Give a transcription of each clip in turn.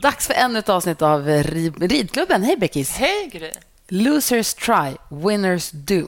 Dags för ännu ett avsnitt av Rid- Ridklubben. Hej, Beckis. Hej, Gry. Losers try, winners do.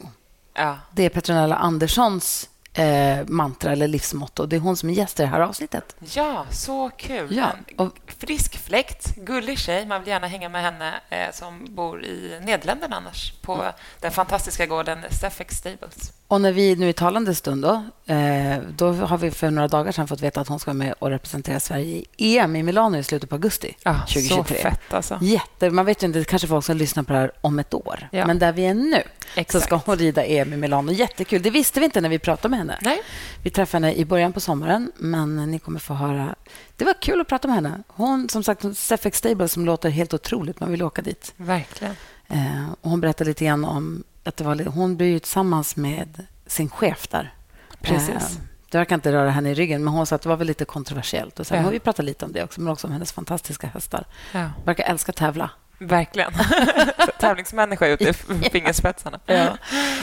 Ja. Det är Petronella Anderssons eh, mantra eller livsmotto. Det är hon som är gäst i det här avsnittet. ja, så kul. Ja, och- frisk fläkt, gullig tjej. Man vill gärna hänga med henne eh, som bor i Nederländerna annars på den fantastiska gården Seffex Stables. Och när vi nu i talande stund då, eh, då har vi för några dagar sedan fått veta att hon ska vara med och representera Sverige i EM i Milano i slutet på augusti Så 2023. fett, alltså. Jätte, man vet ju inte, det kanske folk som lyssnar på det här om ett år. Ja. Men där vi är nu så Exakt. ska hon rida EM i Milano. Jättekul. Det visste vi inte när vi pratade med henne. Nej. Vi träffade henne i början på sommaren, men ni kommer få höra... Det var kul att prata med henne. Hon, som sagt, Seffex Stable som låter helt otroligt. Man vill åka dit. Verkligen. Eh, och hon berättade lite grann om att det var, hon blev ju tillsammans med sin chef där. Precis. Eh, det verkar inte röra henne i ryggen, men hon sa att det var väl lite kontroversiellt. Och sen Ja. har vi pratat lite om det också, men också om hennes fantastiska hästar. Ja. Verkar älska tävla. Verkligen. Tävlingsmänniska ut i fingerspetsarna.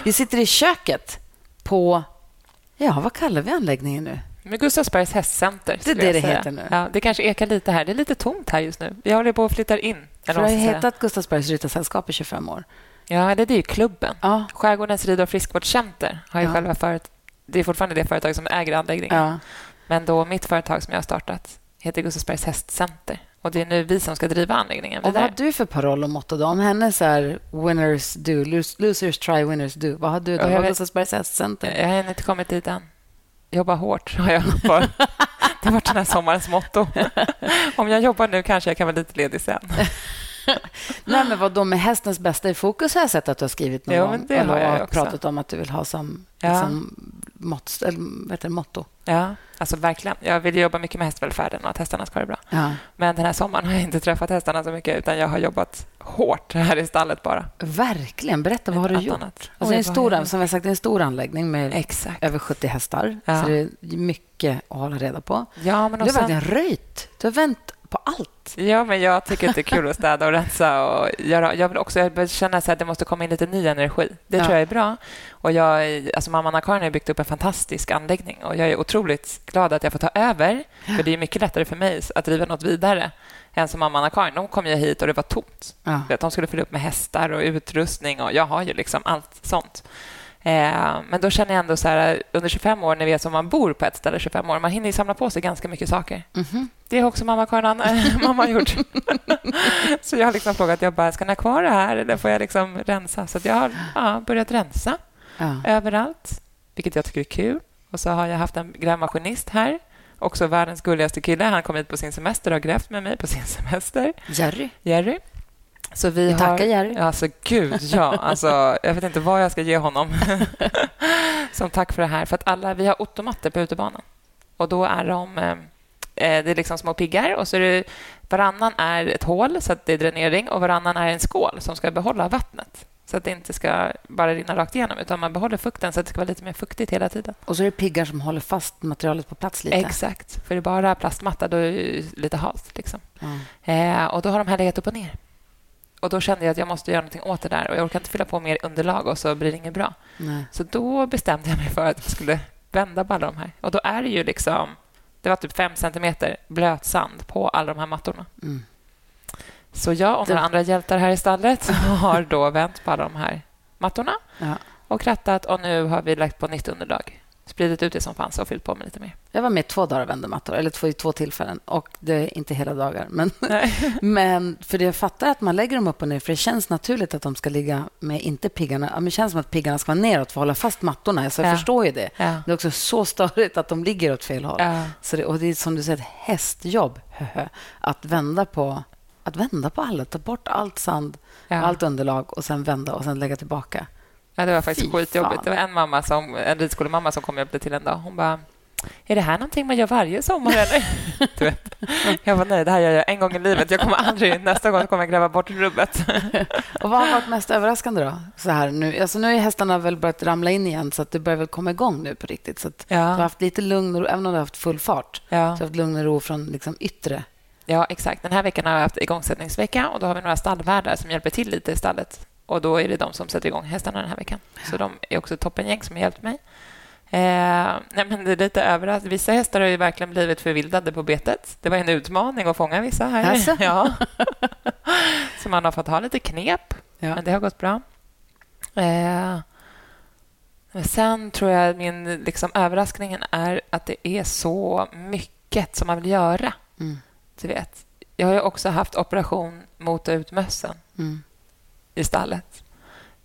Vi sitter i köket på... Ja, vad kallar vi anläggningen nu? Med Gustavsbergs hästcenter. Det är jag det det heter nu. Ja, det kanske ekar lite här. Det är lite tomt här just nu. Vi håller på att flytta in. För det har hetat Gustavsbergs Ryttarsällskap i 25 år. Ja, det är ju klubben. Ja. Skärgårdens rid och friskvårdscenter har ju Ja. själva föret... Det är fortfarande det företag som äger anläggningen. ja. Men då mitt företag som jag har startat heter Gustavsbergs hästcenter. Och det är nu vi som ska driva anläggningen Och vad har du för paroll och motto? Då? Om hennes är winners do, los- losers try, winners do. Vad har du då? Ja, jag Gustavsbergs hästcenter? Jag har inte kommit dit än. Jobba hårt har jag. Bara. Det har varit den här sommarens motto. Om jag jobbar nu kanske jag kan vara lite ledig sen. Nej, men vad då med hästens bästa i fokus har jag sett att du har skrivit någon gång. men det Eller har jag också. pratat om att du vill ha som Ja. liksom, mått, eller, heter det, motto. Ja, alltså verkligen. Jag vill jobba mycket med hästvälfärden och att hästarna ska ha det bra. Ja. Men den här sommaren har jag inte träffat hästarna så mycket utan jag har jobbat hårt här i stallet bara. Verkligen. Berätta, vad har du gjort? annat. Alltså, det är en stor, jag som jag sagt, en stor anläggning med Exakt. över 70 hästar. Ja. Så det är mycket att hålla reda på. Ja, men Du har sen, verkligen röjt. Du har vänt på allt. Ja, men jag tycker att det är kul att städa och rensa. Och göra, jag vill också jag känna så att det måste komma in lite ny energi. Det Ja. tror jag är bra. Och jag, alltså mamma Anna-Karin har byggt upp en fantastisk anläggning och jag är otroligt glad att jag får ta över. För det är mycket lättare för mig att driva något vidare än som mamma Anna-Karin. De kom ju hit och det var tomt. Ja. De skulle fylla upp med hästar och utrustning och jag har ju liksom allt sånt. Eh, men då känner jag ändå så här, under 25 år, när vi är som man bor på ett ställe 25 år, man hinner ju samla på sig ganska mycket saker. Mhm. Det har också mamma Karin Anna, mamma gjort. så jag har liksom frågat, jag bara, ska ni ha kvar det här eller får jag liksom rensa? Så jag har ja, börjat rensa Ja. överallt, vilket jag tycker är kul. Och så har jag haft en grävmaskinist här, också världens gulligaste kille. Han kom hit på sin semester och har grävt med mig på sin semester. Jerry. Jerry. Så vi Vi har... tackar Jerry. Alltså, gud, ja. Alltså, jag vet inte vad jag ska ge honom som tack för det här. För att alla, Vi har ottomatter på utebanan. Och då är de... Eh, eh, det är liksom små piggar och så är det, varannan är ett hål så att det är dränering och varannan är en skål som ska behålla vattnet så att det inte ska bara rinna rakt igenom utan man behåller fukten så att det ska vara lite mer fuktigt hela tiden. Och så är det piggar som håller fast materialet på plats lite. Exakt, för det är bara plastmatta, då är det lite halt. Liksom. Ja. Eh, och då har de här legat upp och ner. Och då kände jag att jag måste göra någonting åt det där och jag orkar inte fylla på mer underlag och så blir det inget bra. Nej. Så då bestämde jag mig för att jag skulle vända på alla de här. Och då är det ju liksom... Det var typ fem centimeter blöt sand på alla de här mattorna. Mm. Så jag och några Det- andra hjältar här i stallet har då vänt på alla de här mattorna Ja. och krattat och nu har vi lagt på nytt underlag. Spridit ut det som fanns och fyllt på med lite mer. Jag var med två dagar och vände mattor, eller två, i två tillfällen. Och det är inte hela dagar. Men, men för det jag fattar att man lägger dem upp och ner, för det känns naturligt att de ska ligga med inte piggarna. Men Det känns som att piggarna ska vara neråt för att hålla fast mattorna. Så jag Ja. förstår ju det. Ja. Det är också så störigt att de ligger åt fel håll. Ja. Så det, och det är som du säger, ett hästjobb att vända på att vända på alla, ta bort allt sand, allt underlag och sen vända och sen lägga tillbaka. Ja, det var faktiskt Fy skitjobbigt. fan. Det var en mamma som, en ridskolemamma som kom och hjälpte till en dag. Hon bara, är det här någonting man gör varje sommar eller? du vet. Jag var nej, det här gör jag en gång i livet. Jag kommer aldrig, nästa gång kommer jag gräva bort rubbet. och vad har varit mest överraskande då? Så här nu, alltså nu har hästarna väl börjat ramla in igen så att det börjar väl komma igång nu på riktigt. Så att Ja. Du har haft lite lugn och ro, även om du har haft full fart. Ja. Så du har haft lugn och ro från liksom yttre. Ja, exakt. Den här veckan har jag haft igångsättningsvecka och då har vi några stallvärdar som hjälper till lite i stallet. Och då är det de som sätter igång hästarna den här veckan. Så de är också ett toppengäng som har hjälpt mig. Eh, nej, men det är lite överraskande. Vissa hästar har ju verkligen blivit förvildade på betet. Det var en utmaning att fånga vissa här. Jaså? Ja. Så man har fått ha lite knep, Ja. men det har gått bra. Eh, sen tror jag min liksom, överraskningen är att det är så mycket som man vill göra. Mm. Du vet. Jag har ju också haft operation mota ut mössen Mm. I stallet.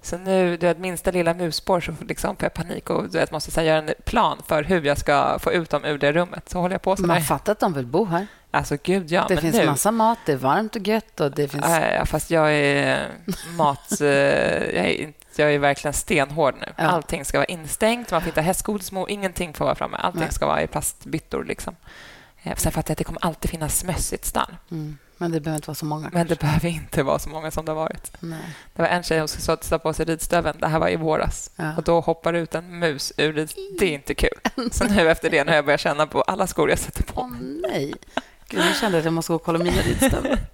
Så nu, du vet, minsta lilla musspår så liksom får jag panik och du vet, måste så göra en plan för hur jag ska få ut dem ur det rummet. Så håller jag på så Man fattar att de vill bo här. Alltså, gud, ja. det men finns nu, massa mat, det är varmt och gött och det finns... Äh, fast jag är mat... eh, jag, är, jag är verkligen stenhård nu. Ja. Allting ska vara instängt. Man får inte hästgodis, ingenting får vara framme. Allting Nej. ska vara i plastbyttor. Liksom. Eh, Sen fattar jag att det kommer alltid finnas möss i ett stall. Mm. Men det behöver inte vara så många. Men det behöver inte vara så många som det har varit. Nej. Det var en tjej som sa att på sig ridstöveln. Det här var i våras. Ja. Och Då hoppar ut en mus ur rid... Det är inte kul. Så nu efter det, när jag börjar känna på alla skor jag sätter på Åh, nej. Gud, nu kände jag att jag måste gå och kolla mina ridstövlar.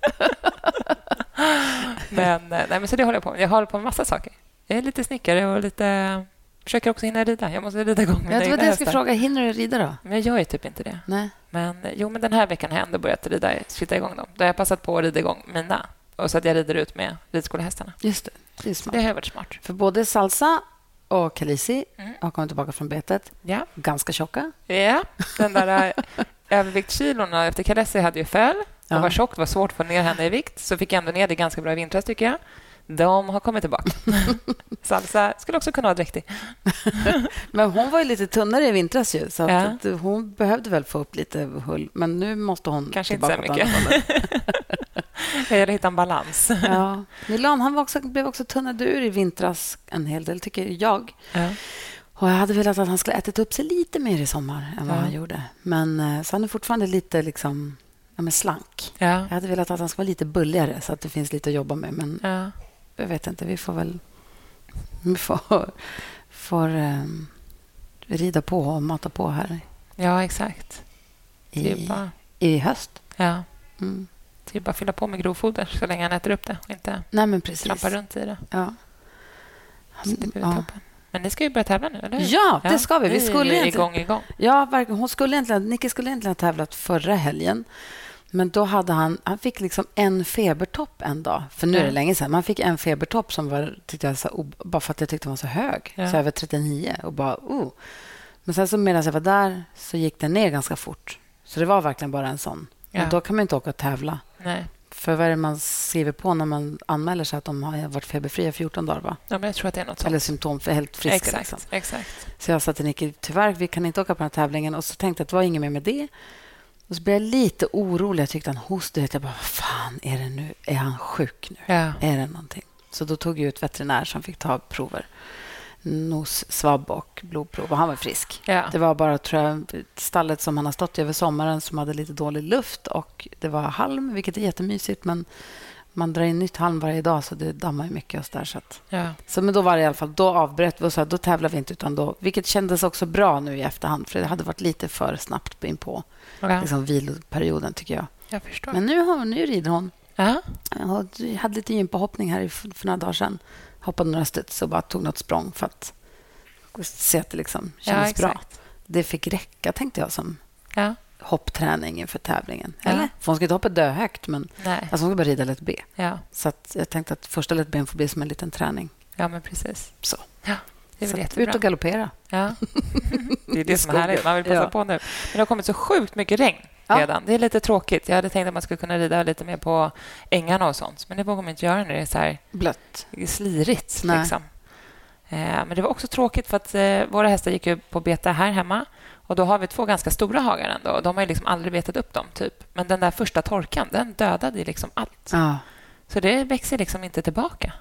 Men, eh, nej, men så det håller jag på med. Jag håller på med massa saker. Jag är lite snickare och lite... Försöker också hinna rida. Jag måste rida igång mina var det jag skulle fråga. Hinner du rida då? Men jag gör ju typ inte det. Nej. Men eh, jo, men den här veckan har jag ändå börjat rida, sitta igång dem. Då har jag passat på att rida igång mina. Och så att jag rider ut med ridskolehästarna. Just det. Det är smart. det har varit smart. För både Salsa och Kalisi Mm. har kommit tillbaka från betet. Ja, Ganska tjocka. ja. den där eh, överviktskilorna efter Kalessi hade ju föll. Hon Ja. var tjock, det var svårt att få ner henne i vikt. Så fick jag ändå ner det ganska bra i vintras, tycker jag. De har kommit tillbaka. Salsa skulle också kunna vara dräktig. Men hon var ju lite tunnare i vintras ju, så Ja. hon behövde väl få upp lite hull. Men nu måste hon Kanske inte så mycket. Jag gäller att hitta en balans. Ja. Milan han var också, blev också tunnad ur i vintras en hel del, tycker jag. Ja. Och jag hade velat att han skulle ätit upp sig lite mer i sommar än vad Ja. han gjorde. Men eh, så han är fortfarande lite liksom, ja, men slank. Ja. Jag hade velat att han skulle vara lite bulligare så att det finns lite att jobba med. Men. Jag vet inte, vi får väl vi får, får eh, rida på och mata på här ja, exakt. I, bara, i höst. ja, Mm. det är bara att fylla på med grovfoder så länge han äter upp det och inte Nej, men precis. trampar runt i det. Ja. Så det blir Ja. toppen. Men ni ska ju börja tävla nu, eller hur? Ja, det ska vi. Vi skulle egentligen- igång, igång. Ja, verkligen. Hon skulle egentligen, Nicky skulle egentligen ha tävlat förra helgen. Men då hade han, han fick liksom en febertopp en dag. För nu är det länge sedan. Man fick en febertopp som var, tyckte jag, så, bara för att jag tyckte den var så hög. Ja. Så över 39. Och bara, oh. Men sen så medan jag var där så gick den ner ganska fort. Så det var verkligen bara en sån. Ja. Och då kan man inte åka och tävla. Nej. För vad är det man skriver på när man anmäler sig att de har varit feberfria 14 dagar? Va? Ja, men jag tror att det är något sånt. Eller symptom för helt friska. exakt, Liksom. exakt. Så jag sa till Nicky, tyvärr, vi kan inte åka på den här tävlingen. Och så tänkte jag att det var inget mer med det. Och så blev jag lite orolig. Jag tyckte han hostade. Jag bara, vad fan är det nu? Är han sjuk nu? Ja. Är det någonting? Så då tog jag ut veterinär som fick ta prover. Nos, svabb och blodprov. Och han var frisk. Ja. Det var bara tror jag, stallet som han har stått i över sommaren som hade lite dålig luft. Och Det var halm, vilket är jättemysigt. Men man drar in nytt halm varje dag, så det dammar mycket. Och så där, så att, Ja. så, men då var det i alla fall, då avbröt vi och sa då tävlar vi inte. Utan då, vilket kändes också bra nu i efterhand, för det hade varit lite för snabbt in på Ja. liksom, viloperioden, tycker jag. Jag förstår. Men nu, har, nu rider hon. ja. Jag hade lite gympahoppning här för, några dagar sedan. Hoppade några studs och bara tog något språng för att se att det liksom ja, kändes bra. exakt. Det fick räcka, tänkte jag, som Ja. hoppträning inför tävlingen. Ja. Eller? För hon ska inte hoppa döhögt, men Nej. alltså hon ska bara rida lätt B. Ja. Så jag tänkte att första lätt B får bli som en liten träning. ja, men precis. Så. Ja. Det är väl att ut jättebra. och galoppera. Ja. Det är det som är härligt. Man vill passa Ja. på nu. Men det har kommit så sjukt mycket regn Ja. redan. Det är lite tråkigt. Jag hade tänkt att man skulle kunna rida lite mer på ängarna och sånt. Men det vågar man inte göra när det är så här Blött. slirigt. Nej. Liksom. Eh, men det var också tråkigt för att eh, våra hästar gick ju på bete här hemma. Och Då har vi två ganska stora hagar ändå. De har ju liksom aldrig betat upp dem. typ. Men den där första torkan den dödade liksom allt. Ja. Så det växer liksom inte tillbaka.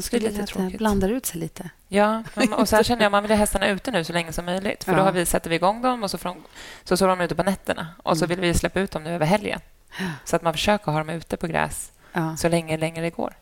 Man skulle lite lite tråkigt. blandar ut sig lite. Ja, och sen känner jag att man vill ha hästarna ute nu så länge som möjligt. För då Ja. har vi, sätter vi igång dem och så, de, så står de ute på nätterna. Och så Mm. vill vi släppa ut dem nu över helgen. Så att man försöker ha dem ute på gräs Ja. så länge längre det går.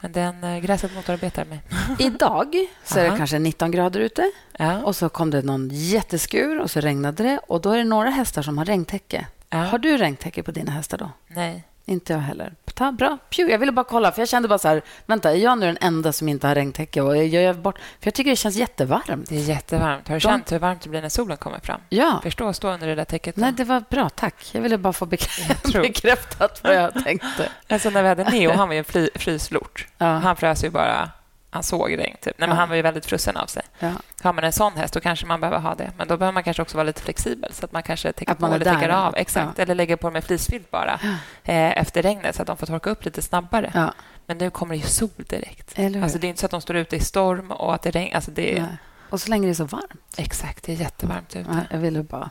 Men den, eh, gräset motarbetar mig. Idag så är det Aha. kanske 19 grader ute Ja. och så kom det någon jätteskur och så regnade det och då är det några hästar som har regntäcke. Ja. Har du regntäcke på dina hästar då? Nej. Inte jag heller. Ta, bra. Pju, jag ville bara kolla, för jag kände bara så här, vänta, är jag nu den enda som inte har regntäcke? Och jag gör bort, för jag tycker det känns jättevarmt. Det är jättevarmt. Har du De- känt hur varmt det blir när solen kommer fram? Ja, Förstå att stå under det där täcket. då. nej, det var bra, tack. Jag ville bara få bekrä- Jag bekräftat vad jag tänkte. Alltså när vi hade Neo, han var ju en fri, fryslort. Ja. Han frös ju bara... Han såg regn, typ. Nej, men Ja. Han var ju väldigt frusen av sig. Ja. Har man en sån häst, då kanske man behöver ha det. Men då behöver man kanske också vara lite flexibel, så att man kanske täcker på eller täcker av. ja. Exakt. Eller lägger på med fleecefilt bara eh, efter regnet, så att de får torka upp lite snabbare. Ja. Men nu kommer det ju sol direkt. Alltså, det är inte så att de står ute i storm och att det regnar. Alltså, det är... Och så länge det är så varmt. Exakt, det är jättevarmt ute. Ja, jag ville bara...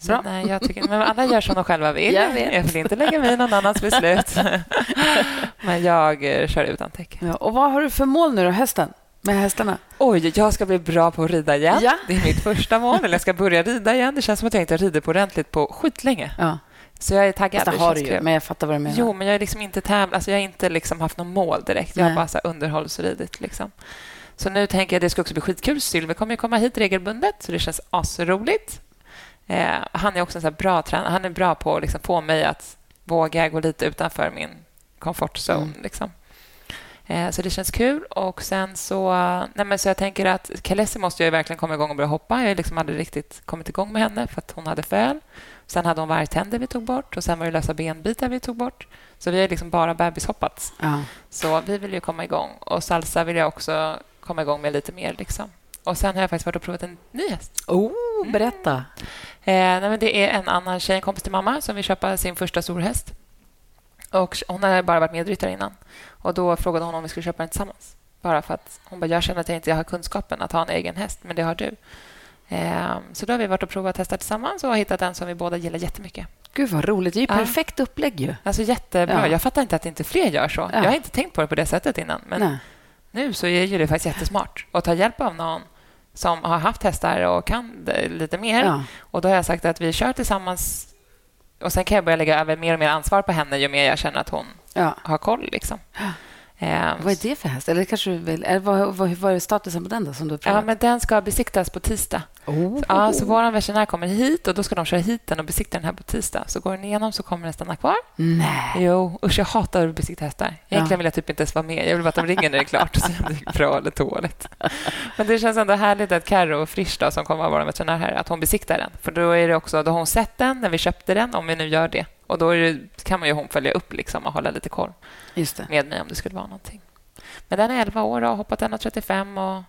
Så, nej, jag tycker, men alla gör som de själva vill. Jag vet. vill inte lägga mig i någon annans beslut. men jag eh, kör utan täcke. Ja. Och vad har du för mål nu då, hösten? Med hästarna? Oj, jag ska bli bra på att rida igen. Ja. Det är mitt första mål. Eller jag ska börja rida igen. Det känns som att jag inte har ridit på ordentligt på skitlänge. Ja, Så jag är taggad. Fast det har du ju, men jag fattar vad du menar. Jo, men jag är liksom inte tävl... alltså, jag har inte liksom haft någon mål direkt. Jag Nej. har bara så underhållsridit. Liksom. Så nu tänker jag att det ska också bli skitkul. Sylve kommer ju komma hit regelbundet, så det känns asroligt. Eh, han är också en så bra tränare. Han är bra på att liksom få mig att våga gå lite utanför min comfort zone. Mm. Liksom. Eh, så det känns kul. Och sen så, nej men så jag tänker att Kalesi måste jag verkligen komma igång och börja hoppa. Jag liksom aldrig riktigt kommit igång med henne för att hon hade föl. Sen hade hon värjtänder vi tog bort och sen var det lösa benbitar vi tog bort. Så vi har liksom bara bebishoppat. Ja. Så vi vill ju komma igång. Och salsa vill jag också komma igång med lite mer. Liksom. Och sen har jag faktiskt varit och provat en ny häst. Oh, berätta. Eh, nej, men det är en annan tjej, en kompis till mamma, som vill köpa sin första storhäst. Och hon har bara varit medryttare innan. Och Då frågade hon om vi skulle köpa den tillsammans. Bara för att hon bara, jag känner att jag inte har kunskapen att ha en egen häst, men det har du. Eh, så då har vi varit och provat hästar tillsammans och har hittat en som vi båda gillar jättemycket. Gud, vad roligt. Det är ju Ja. perfekt upplägg ju. Alltså jättebra. Ja. Jag fattar inte att inte fler gör så. Ja. Jag har inte tänkt på det på det sättet innan. Men Nej. nu så är ju det faktiskt jättesmart att ta hjälp av någon som har haft hästar och kan lite mer. Ja. Och Då har jag sagt att vi kör tillsammans och sen kan jag börja lägga över mer och mer ansvar på henne ju mer jag känner att hon Ja. har koll. Liksom. Ehm, Vad är det för häst? Eller kanske du vill... Eller vad, vad, vad är statusen på den då, som du Ja, men den ska besiktas på tisdag. oh. Ja, så vår veterinär kommer hit och då ska de köra hit den och besikta den här på tisdag. Så går den igenom så kommer den stanna kvar. Nej. Jo, usch, jag hatar att besikta hästar. Egentligen Ja. vill jag typ inte ens vara med. Jag vill bara att de ringer när det är klart och se om det gick bra eller dåligt. Men det känns ändå härligt att Carro Frisch, då, som kommer att vara veterinär här, att hon besiktar den. För då, är det också, då har hon sett den när vi köpte den, om vi nu gör det. Och då det, kan man ju följa upp liksom, och hålla lite koll med mig om det skulle vara någonting. Men den är 11 år och har hoppat 1,35 och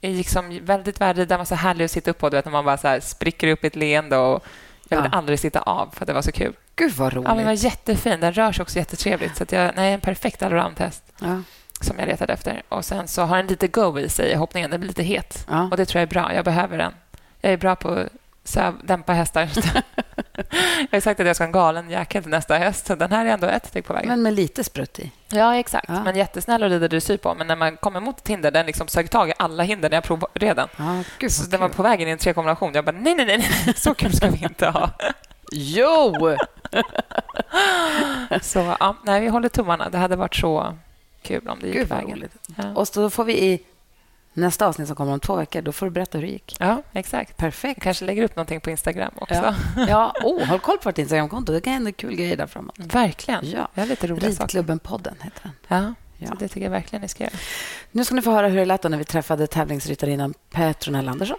är liksom väldigt värdig. Den var så härlig att sitta upp på, du vet, när man bara så spricker upp i ett leende och jag ville Ja. aldrig sitta av för att det var så kul. Gud, vad roligt. Ja, den var jättefin. Den rör sig också jättetrevligt. Så att jag, nej, en perfekt allround-häst Ja. som jag letade efter. Och Sen så har den lite go i sig i hoppningen. Den blir lite het. Ja. Och Det tror jag är bra. Jag behöver den. Jag är bra på att dämpa hästar. jag har sagt att jag ska ha en galen jäkel till nästa häst. Så Den här är ändå ett steg på vägen. Men med lite sprutt i. Ja, exakt. Ja. Men jättesnäll att rida dressyr på. Men när man kommer mot ett hinder, den liksom sög tag i alla hinder när jag provred den. Ja, gud, Så den var på vägen i en trekombination. Jag bara, nej, nej, nej, nej, så kul ska vi inte ha. Jo! Så ja, nej, vi håller tummarna. Det hade varit så kul om det gick Gud, vägen. Ja. Och så får vi i nästa avsnitt som kommer om två veckor, då får du berätta hur det gick. ja, exakt. Perfekt. Jag kanske lägger upp någonting på Instagram också. Ja. ja. Oh, håll koll på vårt Instagramkonto. Det kan hända kul grejer där framåt. Verkligen. Ja. Jag har lite roliga saker. Ridklubben-podden heter den. Ja, Ja. Så det tycker jag verkligen ni ska göra. Nu ska ni få höra hur det lät när vi träffade tävlingsryttarinnan Petronell Andersson.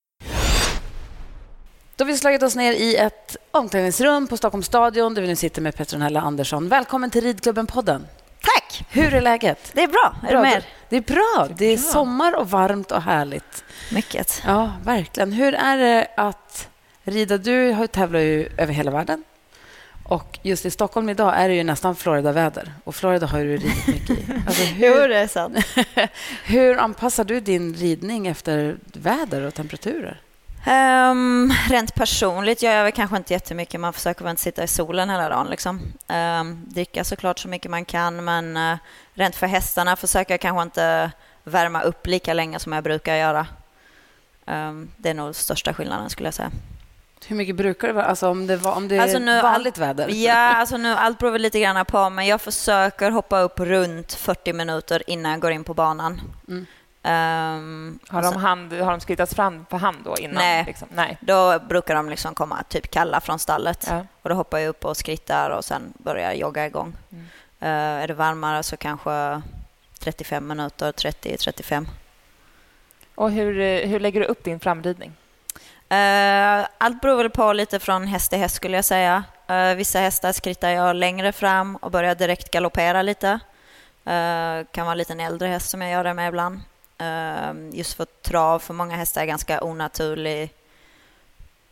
Då har vi slagit oss ner i ett omklädningsrum på Stockholms stadion där vi nu sitter med Petronella Andersson. Välkommen till Ridklubben-podden. Tack! Hur är läget? Det är bra. Är du med? Det är bra. Det är sommar och varmt och härligt. Mycket. Ja, verkligen. Hur är det att rida? Du tävlar ju över hela världen. Och just i Stockholm idag är det ju nästan Florida-väder. Och Florida har du ridit mycket i. Alltså Jo, hur, det är sant. hur anpassar du din ridning efter väder och temperaturer? Um, rent personligt gör jag väl kanske inte jättemycket. Man försöker väl inte sitta i solen hela dagen. Liksom. Um, dricka såklart så mycket man kan, men uh, rent för hästarna försöker jag kanske inte värma upp lika länge som jag brukar göra. Um, det är nog största skillnaden skulle jag säga. Hur mycket brukar det vara? Alltså om det, var, om det Alltså är nu- vanligt väder? Ja, alltså nu, allt beror väl lite grann på, men jag försöker hoppa upp runt 40 minuter innan jag går in på banan. Mm. Um, Har de, sen- hand, har de skrittats fram på hand då innan? Nej. Liksom? Nej. Då brukar de liksom komma typ kalla från stallet. Ja. Och då hoppar jag upp och skrittar och sen börjar jag jogga igång. Mm. Eh, är det varmare så kanske 35 minuter, 30-35. Och hur, eh, hur lägger du upp din framridning? Eh, allt beror väl på lite från häst till häst skulle jag säga. Eh, vissa hästar skrittar jag längre fram och börjar direkt galoppera lite. Uh, kan vara en liten äldre häst som jag gör det med ibland. Ehm, just för trav för många hästar är ganska onaturlig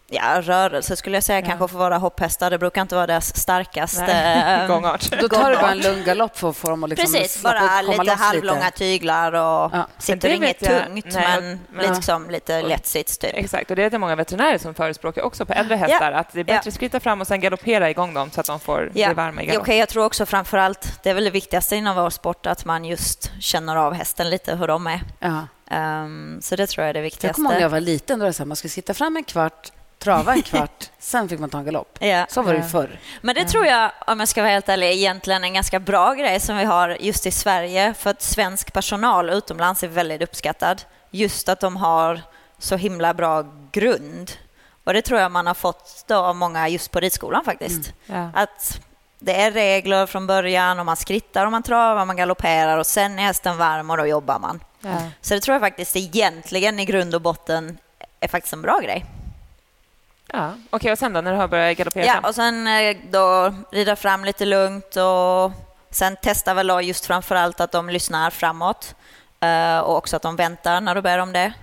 ja, rörelse skulle jag säga, Ja. kanske för våra hopphästar. Det brukar inte vara deras starkaste Nej. eh, Gångart. Då tar du bara en lugn galopp för att få dem att liksom Precis, bara lite halvlånga lite. tyglar och Ja. sitter det inget tungt Nej, men, men- liksom lite lätt sits typ. Exakt, och det är det många veterinärer som förespråkar också på äldre hästar, att det är bättre Ja. att skritta fram och sen galoppera igång dem så att de får bli varma i Ja, galopp. okej, jag tror också framför allt, det är väl det viktigaste inom vår sport, att man just känner av hästen lite, hur de är. Ja. Ehm, så det tror jag är det Jag kommer ihåg när viktigaste. jag var liten. Då var det så här, man skulle sitta fram en kvart, trava en kvart, sen fick man ta en galopp. Ja. Så var det ju förr. Men det tror jag, om jag ska vara helt ärlig, är egentligen en ganska bra grej som vi har just i Sverige, för att svensk personal utomlands är väldigt uppskattad. Just att de har så himla bra grund. Och det tror jag man har fått då av många just på ridskolan faktiskt. Ja. Att det är regler från början och man skrittar och man travar, man galopperar och sen är hästen varm och då jobbar man. Ja. Så det tror jag faktiskt egentligen i grund och botten är faktiskt en bra grej. Ja. Okej, och sen då när du har börjat galoppera Ja, fram? och sen eh, då rida fram lite lugnt och sen testa väl då just framför allt att de lyssnar framåt eh, och också att de väntar när du ber om det.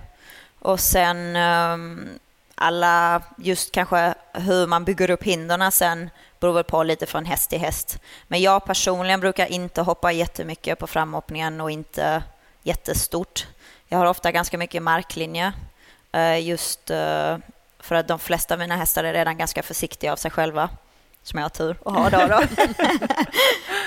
Och sen ehm, alla, just kanske hur man bygger upp hindren sen beror väl på lite från häst till häst. Men jag personligen brukar inte hoppa jättemycket på framhoppningen och inte jättestort. Jag har ofta ganska mycket marklinje eh, just för att de flesta av mina hästar är redan ganska försiktiga av sig själva. Som jag har tur att ha då. då.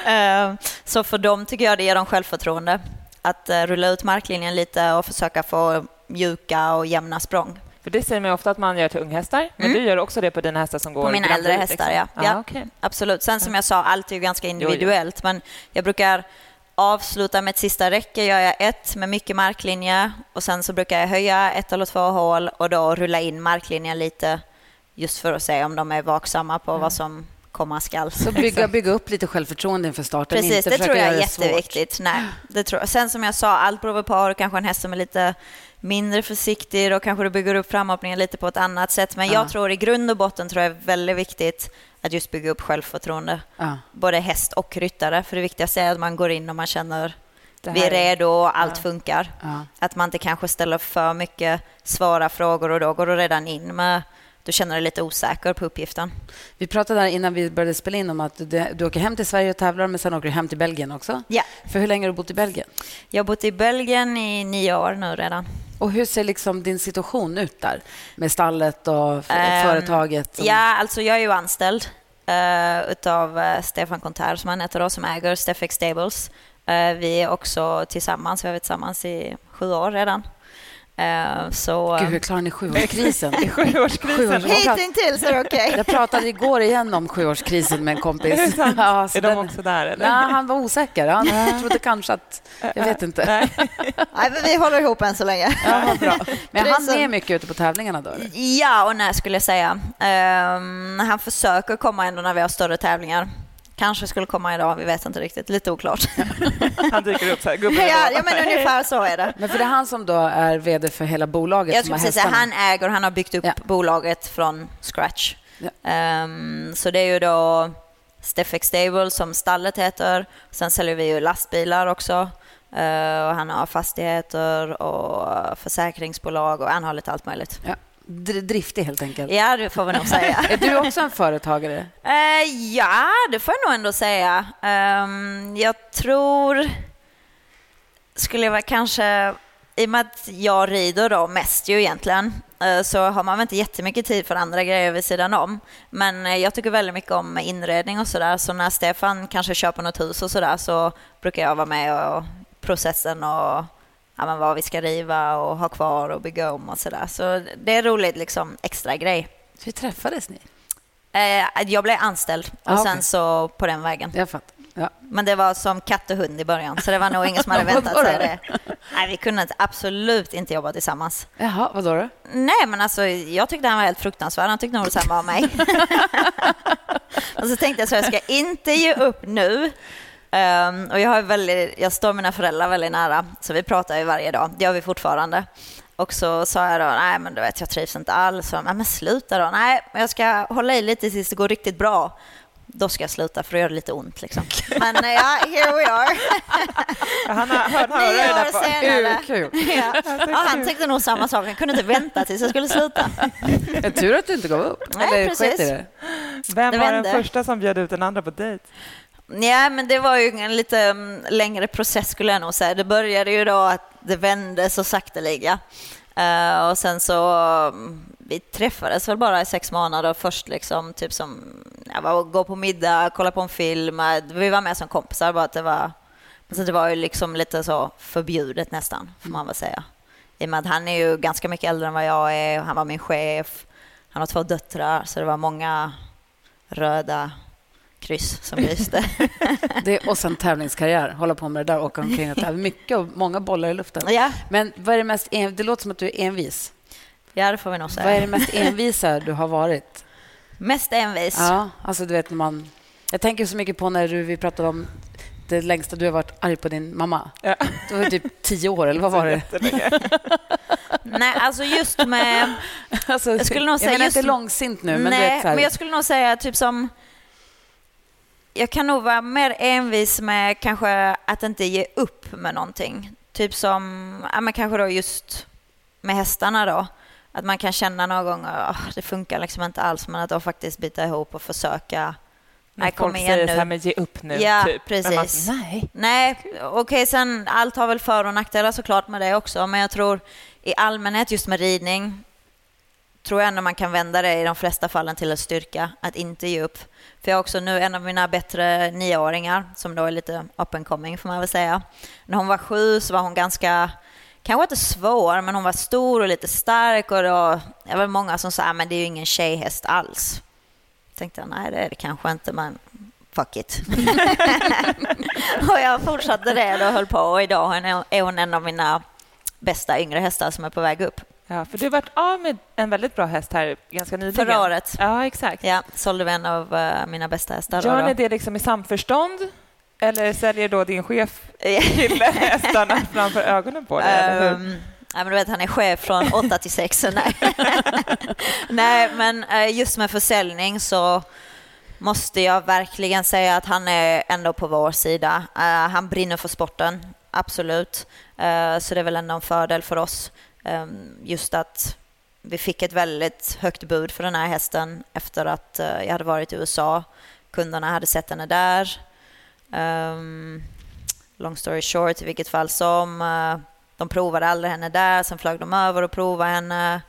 Eh, Så för dem tycker jag det ger dem självförtroende. Att eh, rulla ut marklinjen lite och försöka få mjuka och jämna språng. För det säger man ofta att man gör till unghästar, men Mm. du gör också det på dina hästar som går På mina äldre hästar, liksom. ja. ja. okej. Absolut. Sen som jag sa, allt är ju ganska jo. individuellt. Men jag brukar avsluta med ett sista räcke. Gör jag ett med mycket marklinje och sen så brukar jag höja ett eller två hål och då rulla in marklinjen lite just för att se om de är vaksamma på vad som komma skall. Så bygga, bygga upp lite självförtroende inför starten. Precis, inte det tror jag är svårt. jätteviktigt. Nej, det tror jag. Sen som jag sa, allt beror på. Har du kanske en häst som är lite mindre försiktig, då kanske du bygger upp framhoppningen lite på ett annat sätt. Men Ja. jag tror i grund och botten tror jag är väldigt viktigt att just bygga upp självförtroende. Ja. Både häst och ryttare. För det viktigaste är att man går in och man känner vi är redo och allt Ja. funkar. Ja. Att man inte kanske ställer för mycket svåra frågor och då går du redan in med du känner dig lite osäker på uppgiften. Vi pratade där innan vi började spela in om att du, du åker hem till Sverige och tävlar, men sen åker du hem till Belgien också. Ja. För hur länge har du bott i Belgien? Jag har bott i Belgien i nio år nu redan. Och hur ser liksom din situation ut där? Med stallet och Ehm, företaget? som- Ja, alltså jag är ju anställd uh, utav eh, Stefan Conter som han heter då, som äger Stefex Stables. Eh, vi är också tillsammans, vi har varit tillsammans i sju år redan. Eh, så, Gud, hur klarar ni sjuårskrisen? Sjuårskrisen. Sjuårs- Hittills är det okej. Jag pratade igår igen om sjuårskrisen med en kompis. Är? Ja, så Är de den- också där, eller? Nej, han var osäker. Han trodde kanske att... Jag vet inte. Nej. Nej, men vi håller ihop än så länge. Ja, bra. Men han är mycket ute på tävlingarna då? eller? Ja och nej skulle jag säga. Ehm, han försöker komma ändå när vi har större tävlingar. Kanske skulle komma idag, vi vet inte riktigt. Lite oklart. Han dyker upp så här, gubben ja, ja, men ungefär så är det. Men för det är han som då är vd för hela bolaget Jag som skulle säga, han äger, han har byggt upp Ja. bolaget från scratch. Ja. Ehm, så det är ju då Steffex Stable som stallet heter. Sen säljer vi ju lastbilar också. Eh, och han har fastigheter och försäkringsbolag och han har lite allt möjligt. Ja. Dr- Driftig helt enkelt. Ja, det får vi nog säga. Är du också en företagare? Eh, ja, det får jag nog ändå säga. Ehm, jag tror... Skulle jag kanske... I och med att jag rider då mest ju egentligen eh, så har man väl inte jättemycket tid för andra grejer vid sidan om. Men eh, jag tycker väldigt mycket om inredning och sådär. Så när Stefan kanske köper något hus och sådär så brukar jag vara med och processen och ja, men vad vi ska riva och ha kvar och bygga om och sådär. Så det är roligt liksom extra grej. Hur träffades ni? Eh, jag blev anställd och Ah, sen så på den vägen. Jag fattar. Ja. Men det var som katt och hund i början, så det var nog ingen som hade väntat sig då? det. Nej, vi kunde absolut inte jobba tillsammans. Jaha, vad då? Nej, men alltså jag tyckte han var helt fruktansvärd. Han tyckte nog detsamma om mig. och så tänkte jag så jag ska inte ge upp nu. Ehm, och jag, har väldigt, jag står mina föräldrar väldigt nära, så vi pratar ju varje dag. Det gör vi fortfarande. Och så sa jag då, nej men du vet jag trivs inte alls. "Nej, men sluta då. Nej, men jag ska hålla i lite tills det går riktigt bra. Då ska jag sluta för då gör det lite ont liksom. Men eh, ja, here we are. Han har hört höra det på. senare. Kul. Ja. Ja, han tyckte nog samma sak. Han kunde inte vänta tills jag skulle sluta. En tur att du inte gav upp. Nej, Eller precis. det. Vem Det var den första som bjöd ut den andra på dejt? Ja, men det var ju en lite mm, längre process skulle jag nog säga. Det började ju då att det vände så sakteliga. Eh, och sen så, mm, vi träffades väl bara i sex månader först liksom, typ som, jag var gå på middag, kolla på en film. Eh, vi var med som kompisar, bara att det var, så det var ju liksom lite så förbjudet nästan, får man väl säga. I och med att han är ju ganska mycket äldre än vad jag är, han var min chef, han har två döttrar, så det var många röda kryss som lyste. det och sen tävlingskarriär. Hålla på med det där, åka omkring och tävla. Mycket och många bollar i luften. Ja. Men vad är det mest en, Det låter som att du är envis. Ja, det får vi nog säga. Vad är det mest envisa du har varit? Mest envis? Ja, alltså du vet när man... Jag tänker så mycket på när du, vi pratade om det längsta du har varit arg på din mamma. Ja. Det var typ tio år, eller vad var det? Nej, alltså just med... Alltså, Jag skulle nog säga jag menar just- inte långsint nu, men Nej, du vet så här, men jag skulle nog säga typ som... Jag kan nog vara mer envis med kanske att inte ge upp med någonting. Typ som, ja men kanske då just med hästarna då. Att man kan känna någon gång att det funkar liksom inte alls, men att då faktiskt bita ihop och försöka. När Nej, kom folk igen säger nu. så här, men ge upp nu. Ja, typ. Men man, precis. nej. Nej, okej, sen allt har väl för och nackdelar såklart med det också, men jag tror i allmänhet just med ridning tror jag ändå man kan vända det i de flesta fallen till en styrka, att inte ge upp. För jag har också nu en av mina bättre nioåringar, som då är lite up and coming får man väl säga. När hon var sju så var hon ganska, kanske inte svår, men hon var stor och lite stark och då, det var många som sa, ah, men det är ju ingen tjejhäst alls. Tänkte jag, nej det är det kanske inte, men fuck it. och jag fortsatte det och höll på och idag är hon en av mina bästa yngre hästar som är på väg upp. Ja, för du har varit av med en väldigt bra häst här ganska nyligen. Förra året. Ja, exakt. Ja, sålde vi en av eh, mina bästa hästar. Gör ni det liksom i samförstånd? Eller säljer då din chef kille hästarna framför ögonen på dig? Um, ja, men du vet, han är chef från 8 till 6. Nej. Nej, men eh, just med försäljning så måste jag verkligen säga att han är ändå på vår sida. Eh, han brinner för sporten, absolut. Eh, så det är väl ändå en fördel för oss. Um, just att vi fick ett väldigt högt bud för den här hästen efter att eh, jag hade varit i USA. Kunderna hade sett henne där. Um, long story short, i vilket fall som. eh, de provade aldrig henne där, sen flög de över och provade henne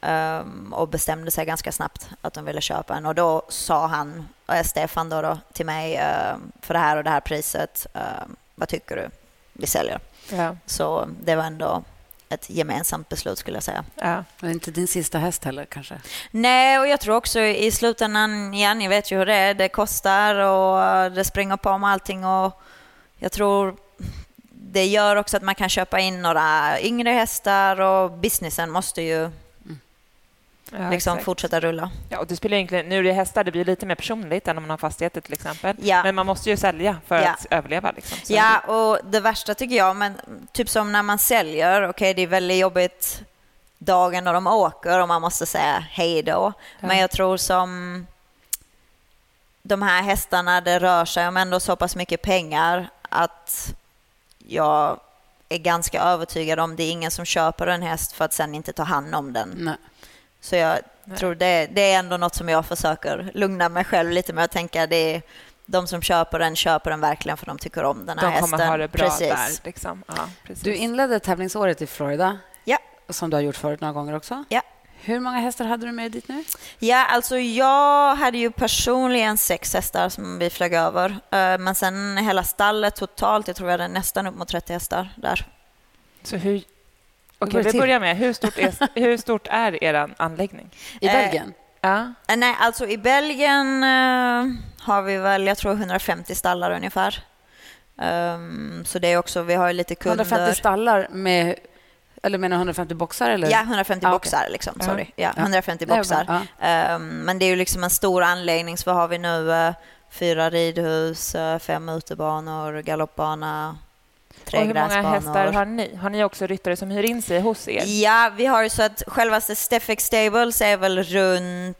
ehm, och bestämde sig ganska snabbt att de ville köpa henne. Och då sa han, Stefan då, då till mig, ehm, för det här och det här priset, ehm, vad tycker du? Vi säljer. Ja. Så det var ändå ett gemensamt beslut skulle jag säga. Ja. Men inte din sista häst heller kanske? Nej, och jag tror också i slutändan, ja, ni vet ju hur det är, det kostar och det springer på med allting och jag tror det gör också att man kan köpa in några yngre hästar och businessen måste ju Ja, liksom exakt. fortsätta rulla. Ja, och det spelar egentligen, nu är det hästar, det blir lite mer personligt än om man har fastigheter till exempel. Ja. Men man måste ju sälja för Ja. att överleva. Liksom. Så Ja, och det värsta tycker jag, men typ som när man säljer, okej det är väldigt jobbigt dagen när de åker och man måste säga hej då. Men jag tror som de här hästarna, det rör sig om ändå så pass mycket pengar att jag är ganska övertygad om det är ingen som köper en häst för att sen inte ta hand om den. Nej. Så jag tror det, det är ändå något som jag försöker lugna mig själv lite med att tänka det är de som köper den köper den verkligen för de tycker om den här de hästen. kommer ha det bra Precis. där. Liksom. Ja, precis. Du inledde tävlingsåret i Florida, Ja. som du har gjort förut några gånger också. Ja. Hur många hästar hade du med dit nu? Ja, alltså jag hade ju personligen sex hästar som vi flög över. Eh, Men sen hela stallet totalt, jag tror vi hade nästan upp mot 30 hästar där. Så hur... Okej, det vi börjar med, hur stort är, hur stort är er anläggning? I Eh, Belgien? Ja. Eh, Nej, alltså i Belgien eh, har vi väl, jag tror 150 stallar ungefär. Ehm, så det är också, vi har ju lite kunder. 150 stallar med... Eller menar du 150 boxar? Eller? Ja, 150 Ah, boxar liksom. Ja. Sorry. Ja, Ja. 150 Nej, boxar. bara- Ehm, men det är ju liksom en stor anläggning. Så vad har vi nu? Eh, fyra ridhus, eh, fem utebanor, galoppbana, Och hur många hästar har ni? Har ni också ryttare som hyr in sig hos er? Ja, vi har så att självaste Steffex Stables är väl runt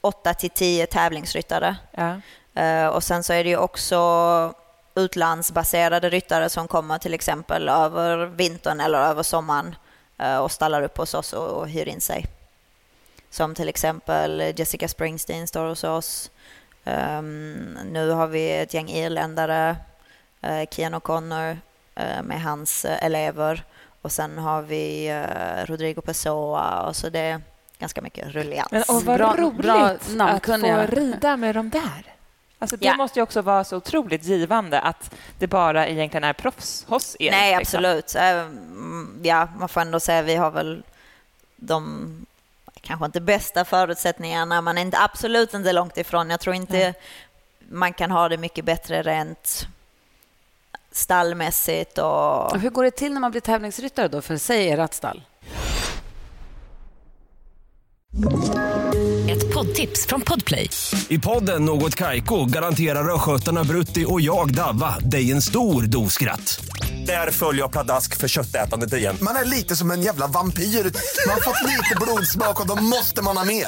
8 till 10 tävlingsryttare. Ja. Eh, och sen så är det ju också utlandsbaserade ryttare som kommer till exempel över vintern eller över sommaren eh, och stallar upp hos oss och, och hyr in sig. Som till exempel Jessica Springsteen står hos oss. Ehm, nu har vi ett gäng irländare, Kian O'Connor eh, med hans eh, elever och sen har vi eh, Rodrigo Pessoa och så det är ganska mycket rullians. Men och vad Bra- roligt bra att få rida med dem där. Alltså, det Ja. måste ju också vara så otroligt givande att det bara egentligen är proffs hos er. Nej, liksom. absolut. Ehm, Ja, man får ändå säga vi har väl de kanske inte bästa förutsättningarna. Man är inte, absolut inte långt ifrån. Jag tror inte man kan ha det mycket bättre rent stallmässigt och... Och hur går det till när man blir tävlingsryttare då, för säg ert stall? Ett poddtips från Podplay. I podden Något Kaiko garanterar östgötarna Brutti och jag, Davva, dig en stor dos skratt. Där följer jag pladask för köttätandet igen. Man är lite som en jävla vampyr. Man har fått lite blodsmak och då måste man ha mer.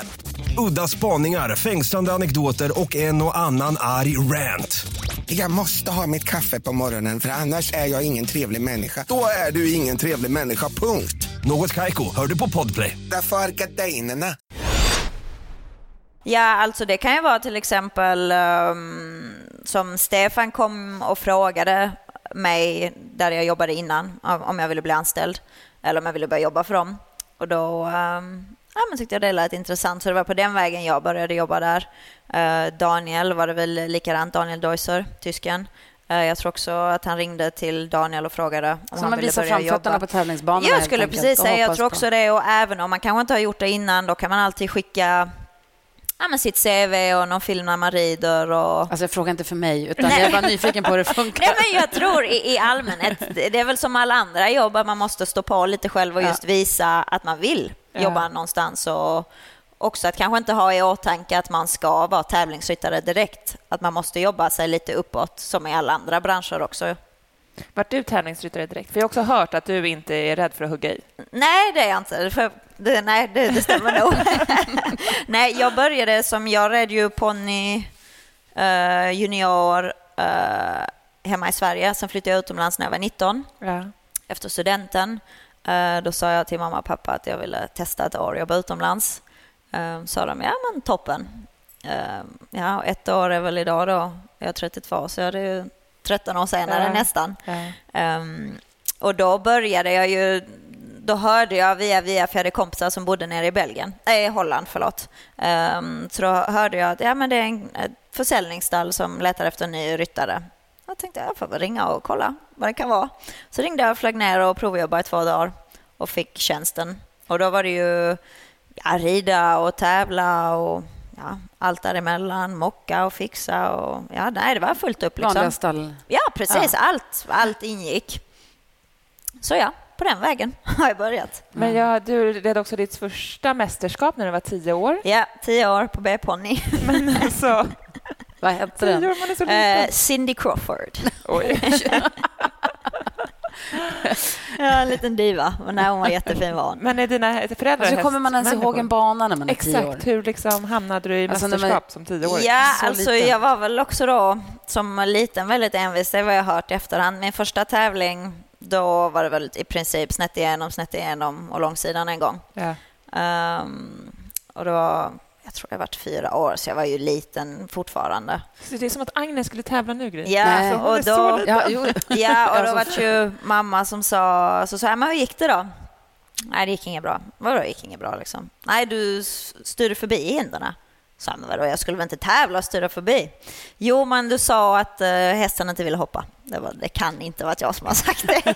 Udda spaningar, fängslande anekdoter och en och annan arg rant. Jag måste ha mitt kaffe på morgonen för annars är jag ingen trevlig människa. Då är du ingen trevlig människa, punkt. Något Kaiko, hör du på Podplay. Därför är gardinerna. Ja, alltså det kan ju vara till exempel ehm, som Stefan kom och frågade mig där jag jobbade innan om jag ville bli anställd eller om jag ville börja jobba för dem. Och då ehm, ja, men tyckte jag det lät intressant så det var på den vägen jag började jobba där. Eh, Daniel var det väl likadant, Daniel Deusser, tysken. Eh, jag tror också att han ringde till Daniel och frågade om Så han man ville visar börja framfötterna jobba. på tävlingsbanan Jag skulle precis säga, jag tror på- också det. Och även om man kanske inte har gjort det innan, då kan man alltid skicka ja, men sitt CV och någon film när man rider. Och... Alltså, fråga inte för mig, utan Nej. jag är bara nyfiken på hur det funkar. Nej, men jag tror i, i allmänhet, det är väl som alla andra jobb, man måste stå på lite själv och Ja. just visa att man vill Ja. jobba någonstans. Och också att kanske inte ha i åtanke att man ska vara tävlingsryttare direkt. Att man måste jobba sig lite uppåt, som i alla andra branscher också. Vart du tävlingsryttare direkt? För jag har också hört att du inte är rädd för att hugga i. Nej, det är jag inte. För det, nej, det, det stämmer nog. nej, jag började som, jag red ju ponny eh, junior eh, hemma i Sverige. Sen flyttade jag utomlands när jag var 19 Ja. efter studenten. Eh, då sa jag till mamma och pappa att jag ville testa ett år jobba utomlands. Uh, sa de, ja men toppen. Eh, ja, och ett år är väl idag då. Jag är 32, så är det ju 13 år senare Ja. nästan. Ja. Ehm, och då började jag ju, då hörde jag via via, för jag hade kompisar som bodde nere i Belgien, äh, Holland, förlåt. Ehm, så då hörde jag att ja, men det är en försäljningsstall som letar efter en ny ryttare. Jag tänkte jag får väl ringa och kolla vad det kan vara. Så ringde jag och flög ner och provjobbade i två dagar och fick tjänsten. Och då var det ju ja, rida och tävla och ja, allt däremellan, mocka och fixa och ja, nej, det var fullt upp liksom. Vanliga stall. Ja, precis. Allt, allt ingick. Så ja, på den vägen har jag börjat. Men ja, du red också ditt första mästerskap när du var tio år. Ja, tio år på B-ponny. Men alltså... Vad hette den? liten. Cindy Crawford. Oj. Ja, en liten diva. Men nej, hon var jättefin var hon. Men är dina föräldrar Alltså, hur kommer man ens ihåg en bana när man är tio år? Exakt. Hur liksom hamnade du i Alltså, när man- mästerskap som tioåring? Ja, Så alltså liten. jag var väl också då som liten väldigt envis. Det var jag hört i efterhand. Min första tävling, då var det väl i princip snett igenom, snett igenom och långsidan en gång. Ja. Ehm, och det var, jag tror jag varit fyra år, så jag var ju liten fortfarande. Så det är som att Agnes skulle tävla nu, Gry. Ja, Nej. Och då. Ja, ja, och då var det ju mamma som sa, så sa jag, men hur gick det då? Nej, det gick inget bra. Vadå det gick inget bra liksom? Nej, du styrde förbi hinderna. Så men vadå, jag skulle väl inte tävla och styra förbi? Jo, men du sa att uh, hästen inte ville hoppa. Det, var, det kan inte vara jag som har sagt det.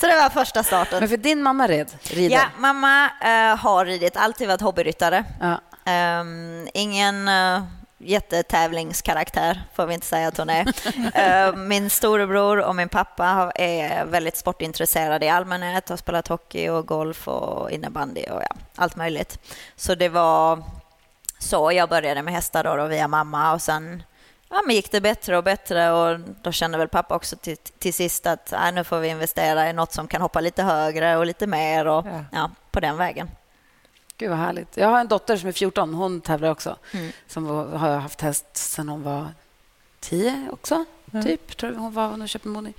så det var första starten. Men för din mamma red, rider? Ja, mamma eh, har ridit, alltid varit hobbyryttare. Ja. Ehm, ingen uh, jättetävlingskaraktär, får vi inte säga att hon är. Ehm, min storebror och min pappa är väldigt sportintresserade i allmänhet, har spelat hockey och golf och innebandy och ja, allt möjligt. Så det var så jag började med hästar då, då via mamma och sen ja, men gick det bättre och bättre och då kände väl pappa också till, till sist att äh, nu får vi investera i något som kan hoppa lite högre och lite mer och Ja. ja, på den vägen. Gud, vad härligt. Jag har en dotter som är 14. Hon tävlar också. Mm. Som har haft häst sen hon var 10 också. Ja. Typ, tror jag hon var när hon köpte Moni.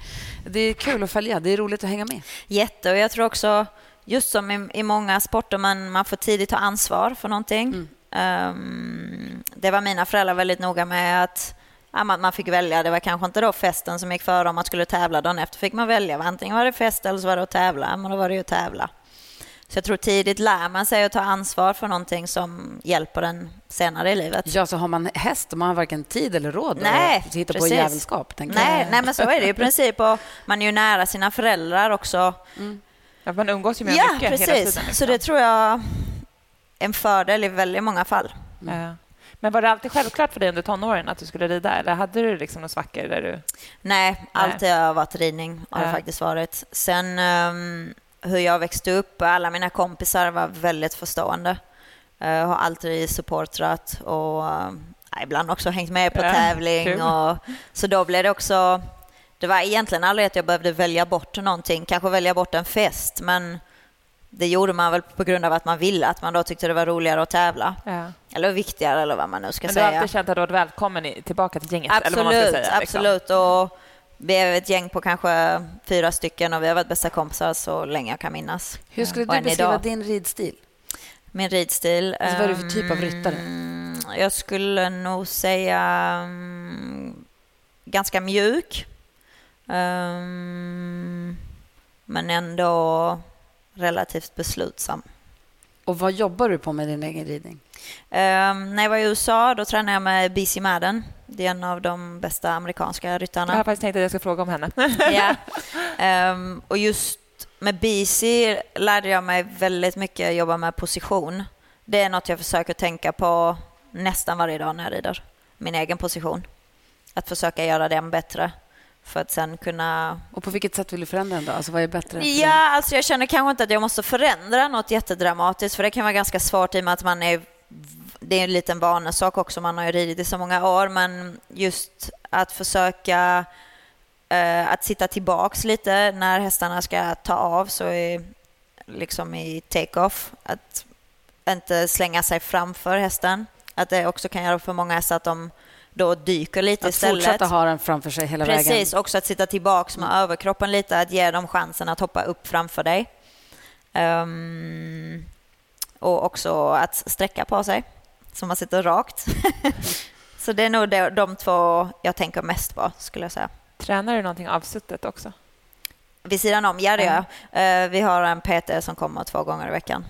Det är kul att följa. Det är roligt att hänga med. Jätte, och jag tror också, just som i, i många sporter, man, man får tidigt ta ansvar för någonting. Mm. Ehm, det var mina föräldrar väldigt noga med att ja, man, man fick välja. Det var kanske inte då festen som gick före om man skulle tävla. Dagen efter fick man välja. Antingen var det fest eller så var det att tävla. Men då var det ju att tävla. Så jag tror tidigt lär man sig att ta ansvar för någonting som hjälper en senare i livet. Ja, så har man häst man har varken tid eller råd Nej, att hitta på precis. jävelskap. tänker Nej, nej, men så är det ju i princip. Och man är ju nära sina föräldrar också. Ja, man umgås ju med Ja, mycket precis. hela tiden. liksom. Så det tror jag en fördel i väldigt många fall. Ja. Men var det alltid självklart för dig under tonåren att du skulle rida? Eller hade du liksom några svackor där du... Nej, alltid har varit ridning har det Ja. faktiskt varit. Sen ehm, hur jag växte upp, alla mina kompisar var väldigt förstående. Jag har alltid supportrat och ja, ibland också hängt med på Ja, tävling. kul. Och, så då blev det också... Det var egentligen aldrig att jag behövde välja bort någonting, kanske välja bort en fest, men det gjorde man väl på grund av att man ville, att man då tyckte det var roligare att tävla. Ja. Eller viktigare eller vad man nu ska Men du har säga. alltid känt att du varit välkommen tillbaka till gänget? eller vad man Absolut, ska säga, liksom. absolut. Och vi är ett gäng på kanske fyra stycken och vi har varit bästa kompisar så länge jag kan minnas. Hur skulle Och du beskriva idag. din ridstil? Min ridstil? Alltså, vad är du för typ av ryttare? mm, Jag skulle nog säga mm, ganska mjuk. Ehm, men ändå relativt beslutsam. Och vad jobbar du på med din egen ridning? Ehm, när jag var i USA då tränade jag med BC Madden. Det är en av de bästa amerikanska ryttarna. Jag har faktiskt tänkt att jag ska fråga om henne. Ja. Ehm, och just med BC lärde jag mig väldigt mycket jobba med position. Det är något jag försöker tänka på nästan varje dag när jag rider. Min egen position. Att försöka göra den bättre för att sen kunna... Och på vilket sätt vill du förändra den då? Alltså vad är bättre? Ja, alltså jag känner kanske inte att jag måste förändra något jättedramatiskt för det kan vara ganska svårt i och med att man är det är en liten vanesak också, man har ju ridit i så många år, men just att försöka eh, att sitta tillbaks lite när hästarna ska ta av, så är liksom i take-off, att inte slänga sig framför hästen. Att det också kan göra för många hästar att de då dyker lite Att istället. fortsätta ha den framför sig hela vägen. Precis, också att sitta tillbaks med överkroppen lite, att ge dem chansen att hoppa upp framför dig. Ehm, och också att sträcka på sig, så man sitter rakt. så det är nog de, de två jag tänker mest på, skulle jag säga. Tränar du någonting avsuttet också? Vid sidan om, ja det gör jag. Eh, Vi har en PT som kommer två gånger i veckan.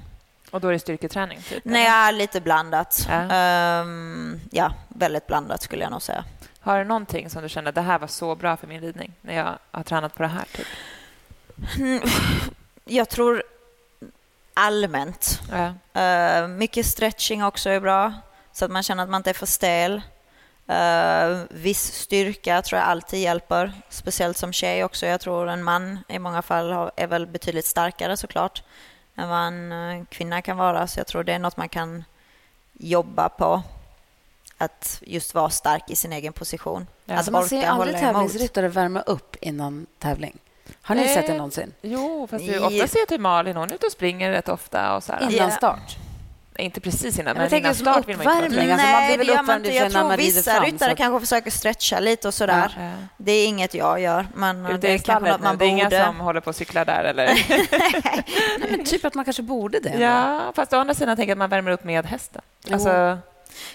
Och då är det styrketräning? Typ, eller? Nej, lite blandat. Ja. Ehm, ja, väldigt blandat skulle jag nog säga. Har du någonting som du känner det här var så bra för min ridning när jag har tränat på det här? Typ? Mm, Jag tror allmänt. Ja. Eh, mycket stretching också är bra, så att man känner att man inte är för stel. Uh, viss styrka tror jag alltid hjälper, speciellt som tjej också. Jag tror en man i många fall har, är väl betydligt starkare såklart än vad en uh, kvinna kan vara. Så jag tror det är något man kan jobba på. Att just vara stark i sin egen position. Ja. Alltså man ser aldrig tävlingsryttare värma upp innan tävling. Har ni Nej. sett det någonsin? Jo, fast ofta ser jag till Malin. Hon är ute och springer rätt ofta. Och så här. Innan start? Inte precis innan, men, men innan start vill man inte vara alltså, man blir väl uppvärmd Jag tror vissa fram, ryttare så. kanske försöker stretcha lite och sådär. Ja, ja. Det är inget jag gör, men det, det är kanske något man det är borde. inga som håller på att cykla där, eller? Nej, men typ att man kanske borde det. Ja, fast å andra sidan tänker jag att man värmer upp med hästen. Alltså...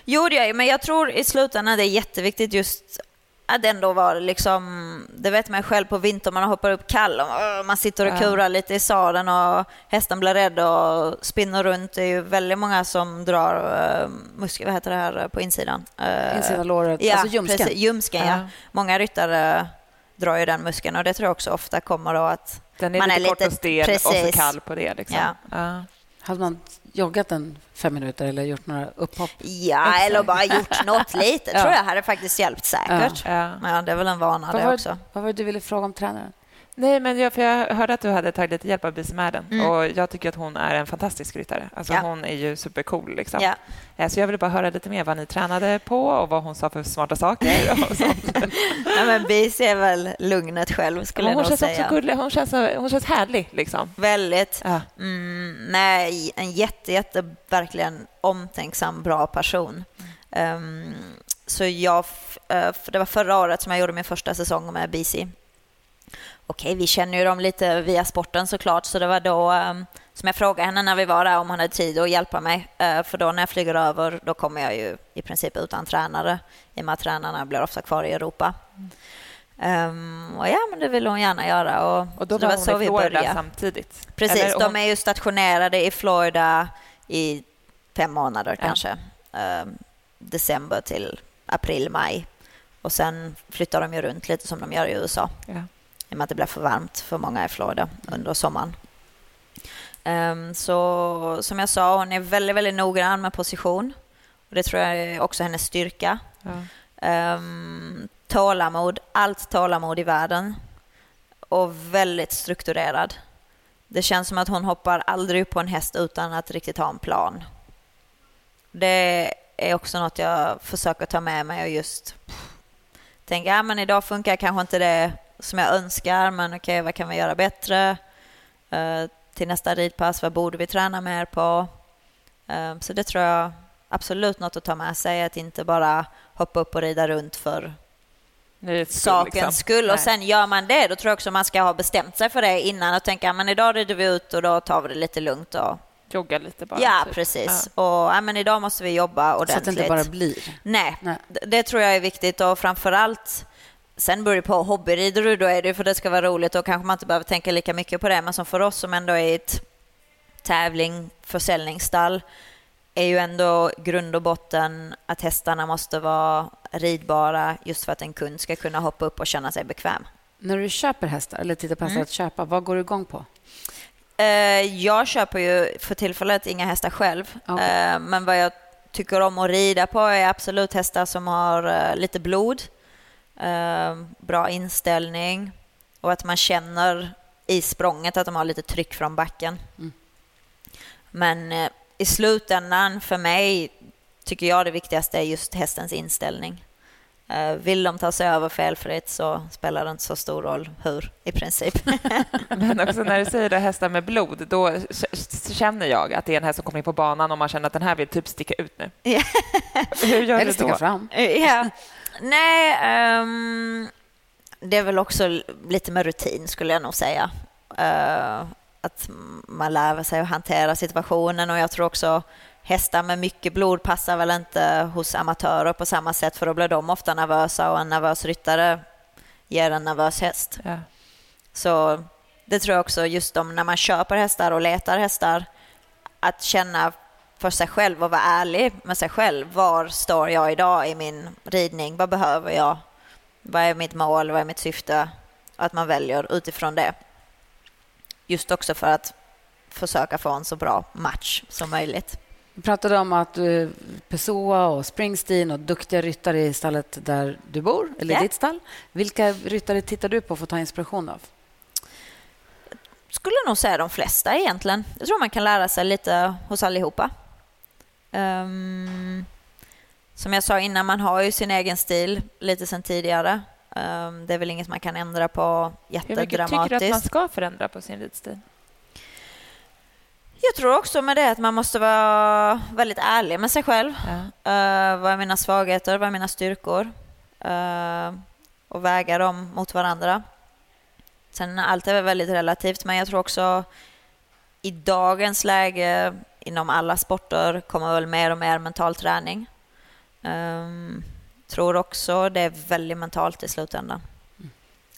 Jo, det gör jag, men jag tror i slutändan det är jätteviktigt just att ändå var liksom, det vet man själv på vintern, man hoppar upp kall och man sitter och kurar lite i sadeln och hästen blir rädd och spinner runt. Det är ju väldigt många som drar uh, muskel, vad heter det här på insidan? Uh, insidan låret, ja, alltså ljumsken. Precis, ljumsken, ja. Många ryttare drar ju den muskeln och det tror jag också ofta kommer då att den är man lite är kort och stel och så kall på det. Liksom. Ja. Ja. Hade man joggat en fem minuter eller gjort några upphopp? Ja, eller bara gjort något lite. ja. tror jag hade faktiskt hjälpt säkert. Ja. ja. det är väl en vana vad det var, också. Vad var det du ville fråga om tränaren? Nej, men jag, för jag hörde att du hade tagit lite hjälp av Bise mm. och jag tycker att hon är en fantastisk ryttare. Alltså, ja. Hon är ju supercool. Liksom. Ja. Eh, så jag ville bara höra lite mer vad ni tränade på och vad hon sa för smarta saker. Och sånt. ja, men Bise är väl lugnet själv, skulle hon jag nog säga. Också Hon känns, hon känns härlig. Liksom. Väldigt. Ja. Mm, nej, en jätte, jätte, verkligen omtänksam, bra person. Um, så jag, uh, det var förra året som jag gjorde min första säsong med BC okej, vi känner ju dem lite via sporten såklart, så det var då um, som jag frågade henne när vi var där om hon hade tid att hjälpa mig. Uh, för då när jag flyger över, då kommer jag ju i princip utan tränare, i och med att tränarna blir ofta kvar i Europa. Um, och ja, men det vill hon gärna göra. Och, och då var, var hon så i Florida samtidigt? Precis, Eller de är ju stationerade i Florida i fem månader ja. kanske. Um, december till april, maj. Och sen flyttar de ju runt lite som de gör i USA. Ja i och med att det blir för varmt för många i Florida under sommaren. Um, så som jag sa, hon är väldigt, väldigt noggrann med position. Och det tror jag är också hennes styrka. Ja. Um, tålamod, allt tålamod i världen. Och väldigt strukturerad. Det känns som att hon hoppar aldrig upp på en häst utan att riktigt ha en plan. Det är också något jag försöker ta med mig och just tänka, ja men idag funkar kanske inte det som jag önskar, men okej, okay, vad kan vi göra bättre? Uh, till nästa ridpass, vad borde vi träna mer på? Uh, så det tror jag absolut något att ta med sig, att inte bara hoppa upp och rida runt för sakens liksom. skull. Och sen gör man det, då tror jag också man ska ha bestämt sig för det innan och tänka, men idag rider vi ut och då tar vi det lite lugnt och jogga lite bara. Ja, typ. precis. Ja. Och ja, men idag måste vi jobba ordentligt. Så att det inte bara blir. Nej, Nej. Det, det, tror jag är viktigt och framför allt Sen beror det på, hobbyrider du då är det för att det ska vara roligt och kanske man inte behöver tänka lika mycket på det. Men som för oss som ändå är ett tävling, försäljningsstall är ju ändå grund och botten att hästarna måste vara ridbara just för att en kund ska kunna hoppa upp och känna sig bekväm. När du köper hästar eller tittar på hästar mm. att köpa, vad går du igång på? Eh, jag köper ju för tillfället inga hästar själv, okay. Eh, men vad jag tycker om att rida på är absolut hästar som har eh, lite blod eh, bra inställning och att man känner i språnget att de har lite tryck från backen. Mm. Men eh, i slutändan för mig tycker jag det viktigaste är just hästens inställning. Eh, vill de ta sig över felfritt så spelar det inte så stor roll hur, i princip. Men också när du säger det, hästar med blod, då känner jag att det är en häst som kommer in på banan och man känner att den här vill typ sticka ut nu. Hur gör Eller du då? fram. Ja. Nej, um, det är väl också lite med rutin skulle jag nog säga. Uh, att man lär sig att hantera situationen och jag tror också hästar med mycket blod passar väl inte hos amatörer på samma sätt för då blir de ofta nervösa och en nervös ryttare ger en nervös häst. Ja. Så det tror jag också just om när man köper hästar och letar hästar att känna för sig själv och vara ärlig med sig själv. Var står jag idag i min ridning? Vad behöver jag? Vad är mitt mål? Vad är mitt syfte? Att man väljer utifrån det. Just också för att försöka få en så bra match som möjligt. Vi pratade om att uh, Pessoa och Springsteen och duktiga ryttare i stallet där du bor, eller Ja. ditt stall. Vilka ryttare tittar du på för att ta inspiration av? skulle nog säga de flesta egentligen. Jag tror man kan lära sig lite hos allihopa. Ehm, som jag sa innan, man har ju sin egen stil lite sen tidigare. Ehm, det är väl inget man kan ändra på Hur mycket tycker jättedramatiskt. du att man ska förändra på sin ridstil? Jag tror också med det att man måste vara väldigt ärlig med sig själv. Ja. Uh, vad är mina svagheter? Vad är mina styrkor? Eh, och väga dem mot varandra. Sen allt är väl väldigt relativt, men jag tror också i dagens läge inom alla sporter kommer väl mer och mer mental träning. Um, tror också det är väldigt mentalt i slutändan.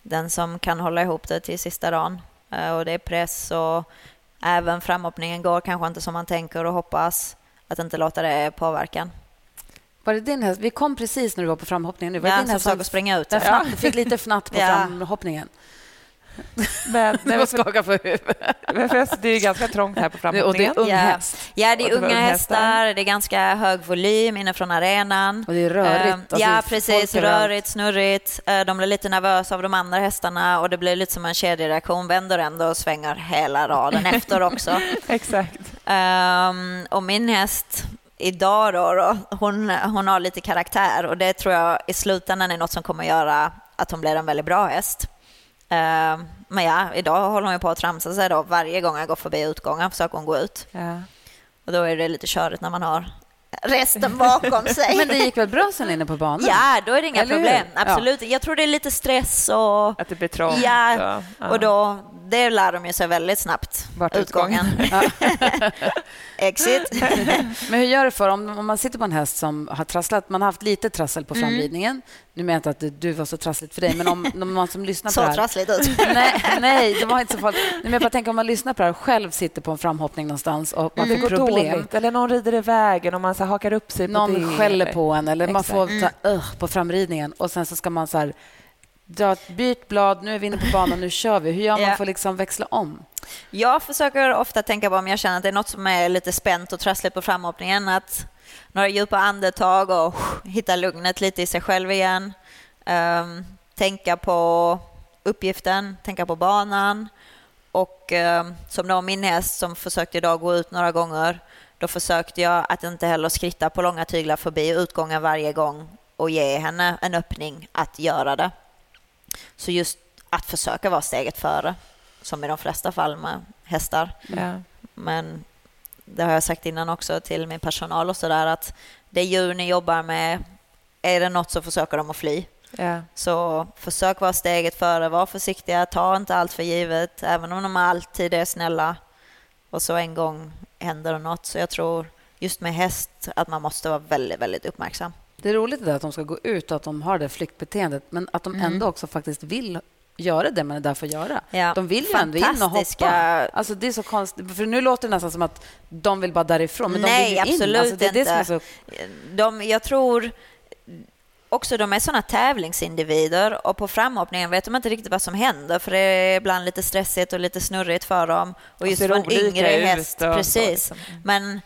Den som kan hålla ihop det till sista dagen eh, och det är press och även framhoppningen går kanske inte som man tänker och hoppas att inte låta det påverkan. Var det din häst? Vi kom precis när du var på framhoppningen. Nu. Var det Ja, din som häst försöker springa ut. Fnatt, fick lite fnatt på Ja. framhoppningen. Men, Du skakar på huvudet. Det är ganska trångt här på Det- och det är framhoppningen. ung Ja. häst. Ja, det Och är unga hästar, det är ganska hög volym inifrån arenan. Och det är rörigt. Ehm, Alltså, ja, precis. Rörigt, snurrigt. Eh, De blir lite nervösa av de andra hästarna och det blir lite som en kedjereaktion. Vänder ändå och svänger hela raden efter också. Exakt. Ehm, och min häst idag då, då hon, hon har lite karaktär och det tror jag i slutändan är något som kommer göra att hon blir en väldigt bra häst. Ehm, men ja, idag håller hon ju på att tramsa sig då. Varje gång jag går förbi utgången försöker hon gå ut. Ja. Och då är det lite körigt när man har resten bakom sig. Men det gick väl bra sen inne på banan? Ja, då är det inga Eller hur? problem. Ja. Absolut. Jag tror det är lite stress och... Att det blir trångt. Ja, och, och då, det lär de ju sig väldigt snabbt. Vart utgången. Exit. Men hur gör du för om, om man sitter på en häst som har trasslat, man har haft lite trassel på Mm. framridningen. Nu menar jag inte att det, du var så trassligt för dig, men om, om man som lyssnar på Så det här... trassligt ut. Nej, nej, det var inte så farligt. Men jag bara tänker om man lyssnar på det här och själv sitter på en framhoppning någonstans och man det får går problem. dåligt, eller någon rider i vägen och man så här hakar upp sig på Någon det. skäller eller- på en eller man Exakt. får så här, "Ugh", på framridningen och sen så ska man så här dra ett byt blad, nu är vi inne på banan, nu kör vi. Hur gör man för att liksom växla om? Jag försöker ofta tänka på om jag känner att det är något som är lite spänt och trassligt på framhoppningen. Att några djupa andetag och hitta lugnet lite i sig själv igen. Ehm, tänka på uppgiften, tänka på banan. Och ehm, som då min häst som försökte idag gå ut några gånger. Då försökte jag att inte heller skritta på långa tyglar förbi utgången varje gång och ge henne en öppning att göra det. Så just att försöka vara steget före, som i de flesta fall med hästar. Ja. Men det har jag sagt innan också till min personal och sådär att det djur ni jobbar med, är det något så försöker de att fly. Ja. Så försök vara steget före, var försiktiga, ta inte allt för givet, även om de alltid är snälla. Och så en gång händer det något. Så jag tror just med häst att man måste vara väldigt, väldigt uppmärksam. Det är roligt det där att de ska gå ut och att de har det flyktbeteendet men att de Mm. ändå också faktiskt vill göra det man är där för att göra. Ja, De vill ju ändå in och hoppa. Alltså det är så konstigt, för nu låter det nästan som att de vill bara därifrån, men de Nej, vill ju absolut in. Alltså det är det inte. som är så... De, jag tror också de är såna tävlingsindivider och på framhoppningen vet de inte riktigt vad som händer för det är ibland lite stressigt och lite snurrigt för dem. Och just ser för en yngre häst, och precis. liksom. Men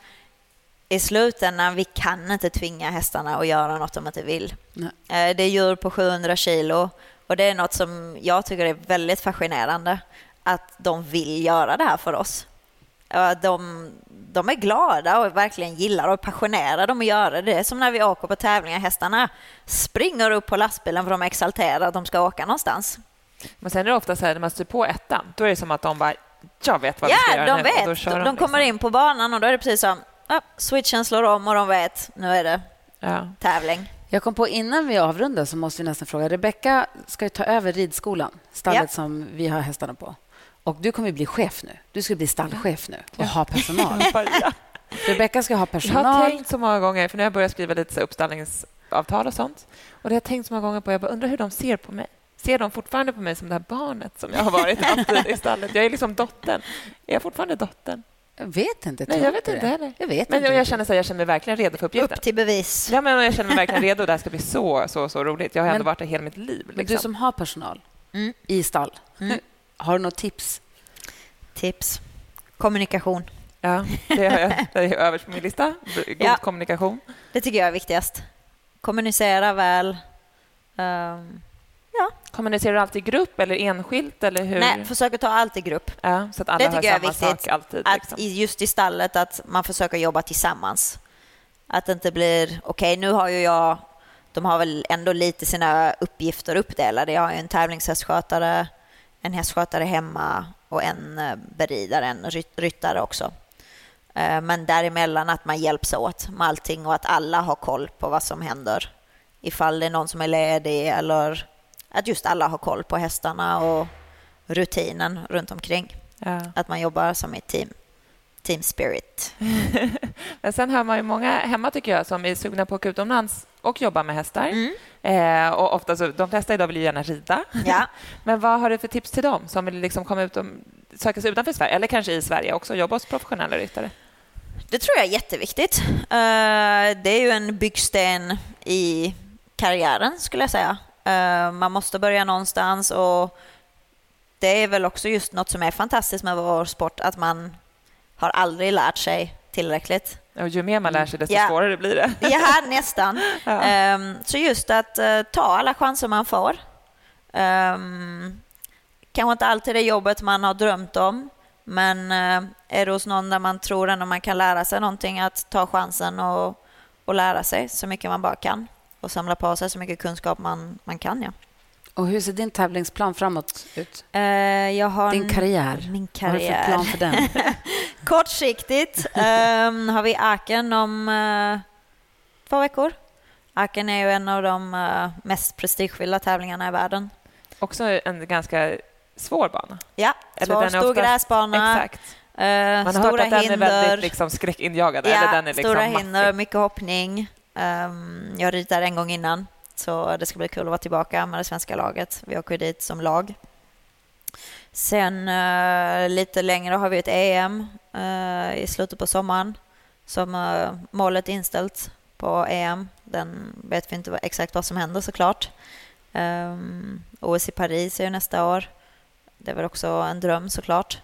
i slutändan, vi kan inte tvinga hästarna att göra något de inte vill. Nej. Eh, Det är djur på 700 kilo och det är något som jag tycker är väldigt fascinerande. Att de vill göra det här för oss. De, de är glada och verkligen gillar och är passionerade om att göra det. Det är som när vi åker på tävlingar. Hästarna springer upp på lastbilen för de är exalterade att de ska åka någonstans. Men sen är det ofta så här, när man styr på ettan, då är det som att de bara, jag vet vad vi ska Ja, göra de nu. Och då vet. kör De, de, de kommer liksom. in på banan och då är det precis som ja, switchen slår om och de vet nu är det Ja. tävling. Jag kom på innan vi avrundar så måste vi nästan fråga. Rebecka ska ju ta över ridskolan, stallet Ja. som vi har hästarna på. Och du kommer bli chef nu. Du ska bli stallchef nu och ha personal. Rebecka ska ha Jag har personal. tänkt så många gånger, för nu har jag börjat skriva lite uppställningsavtal och sånt. Och det har jag tänkt så många gånger på. Jag bara undrar hur de ser på mig. Ser de fortfarande på mig som det här barnet som jag har varit alltid i stallet? Jag är liksom dottern. Är jag fortfarande dottern? Jag vet inte. Nej, jag vet inte heller. Jag vet Men inte. jag känner, så här, jag känner mig verkligen redo för uppgiften. Upp till bevis. Ja, men jag känner mig verkligen redo. Det här ska bli så, så, så roligt. Jag har Men- ändå varit där hela mitt liv. Men Liksom. du som har personal Mm. i stall, Mm. Har du något tips? Tips. Kommunikation. Ja, det har jag. Det är överst på min lista. God Ja. kommunikation. Det tycker jag är viktigast. Kommunicera väl. Ehm, Kommunicerar du alltid i grupp eller enskilt? Eller hur? nej, försök att ta allt i grupp. Ja, så att alla det tycker jag är viktigt. alltid. Att Liksom. just i stallet att man försöker jobba tillsammans. Att det inte blir, okej nu har ju jag, de har väl ändå lite sina uppgifter uppdelade. Jag har ju en tävlingshästskötare, en hästskötare hemma och en eh, beridare, en ryt- ryttare också. Eh, Men däremellan att man hjälps åt med allting och att alla har koll på vad som händer. Ifall det är någon som är ledig eller att just alla har koll på hästarna och rutinen runt omkring. Ja. Att man jobbar som ett team. Team spirit. Men sen hör man ju många hemma tycker jag som är sugna på att åka utomlands och jobba med hästar. Mm. Eh, och ofta så, de flesta idag vill ju gärna rida. Ja. Men vad har du för tips till dem som vill liksom komma ut och söka sig utanför Sverige eller kanske i Sverige också jobba hos professionella ryttare? Det tror jag är jätteviktigt. Eh, Det är ju en byggsten i karriären skulle jag säga. Eh, Man måste börja någonstans och det är väl också just något som är fantastiskt med vår sport, att man har aldrig lärt sig tillräckligt. Och ju mer man lär sig, desto Ja. svårare blir det. Ja, nästan. Ja. Ehm, så just att eh, ta alla chanser man får. Um, kanske inte alltid det jobbet man har drömt om, men uh, är det hos någon där man tror ändå man kan lära sig någonting, att ta chansen och, och lära sig så mycket man bara kan och samla på sig så mycket kunskap man, man kan. Ja. Och hur ser din tävlingsplan framåt ut? Jag har Din en- karriär. Min Vad har du för karriär. plan för den? Kortsiktigt ehm, har vi Aken om eh, två veckor. Aken är ju en av de eh, mest prestigefyllda tävlingarna i världen. Också en ganska svår bana. Ja, Eller svår, den är stor oftast- gräsbana. Exakt. eh, Man har stora hört att den hinder. är väldigt liksom skräckinjagad. Ja, eller den är liksom stora hinder, mycket hoppning. Um, jag ritar en gång innan, så det ska bli kul att vara tillbaka med det svenska laget. Vi åker dit som lag. Sen eh, lite längre har vi ett EM eh, i slutet på sommaren som eh, målet är inställt på EM. Den vet vi inte exakt vad som händer såklart. Ehm, um, OS i Paris är ju nästa år. Det är väl också en dröm såklart.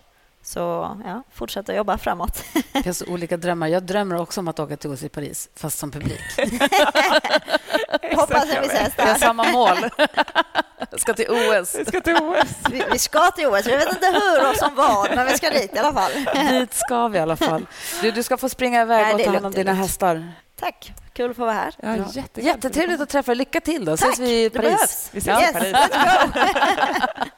Så ja, fortsätta jobba framåt. Det finns olika drömmar. Jag drömmer också om att åka till OS i Paris, fast som publik. Hoppas att vi ses Vi har där. samma mål. Jag ska till OS. Vi ska till OS. Vi, vi ska till OS. Vi vet inte hur och som vad, men vi ska dit i alla fall. Dit ska vi i alla fall. Du, du ska få springa iväg Nej, och det ta hand om dina det hästar. Tack. Kul att få vara här. Ja. Jättetrevligt att träffa dig. Lycka till då. Tack. Ses vi i Det Paris. behövs. Vi ses Ja. i Paris.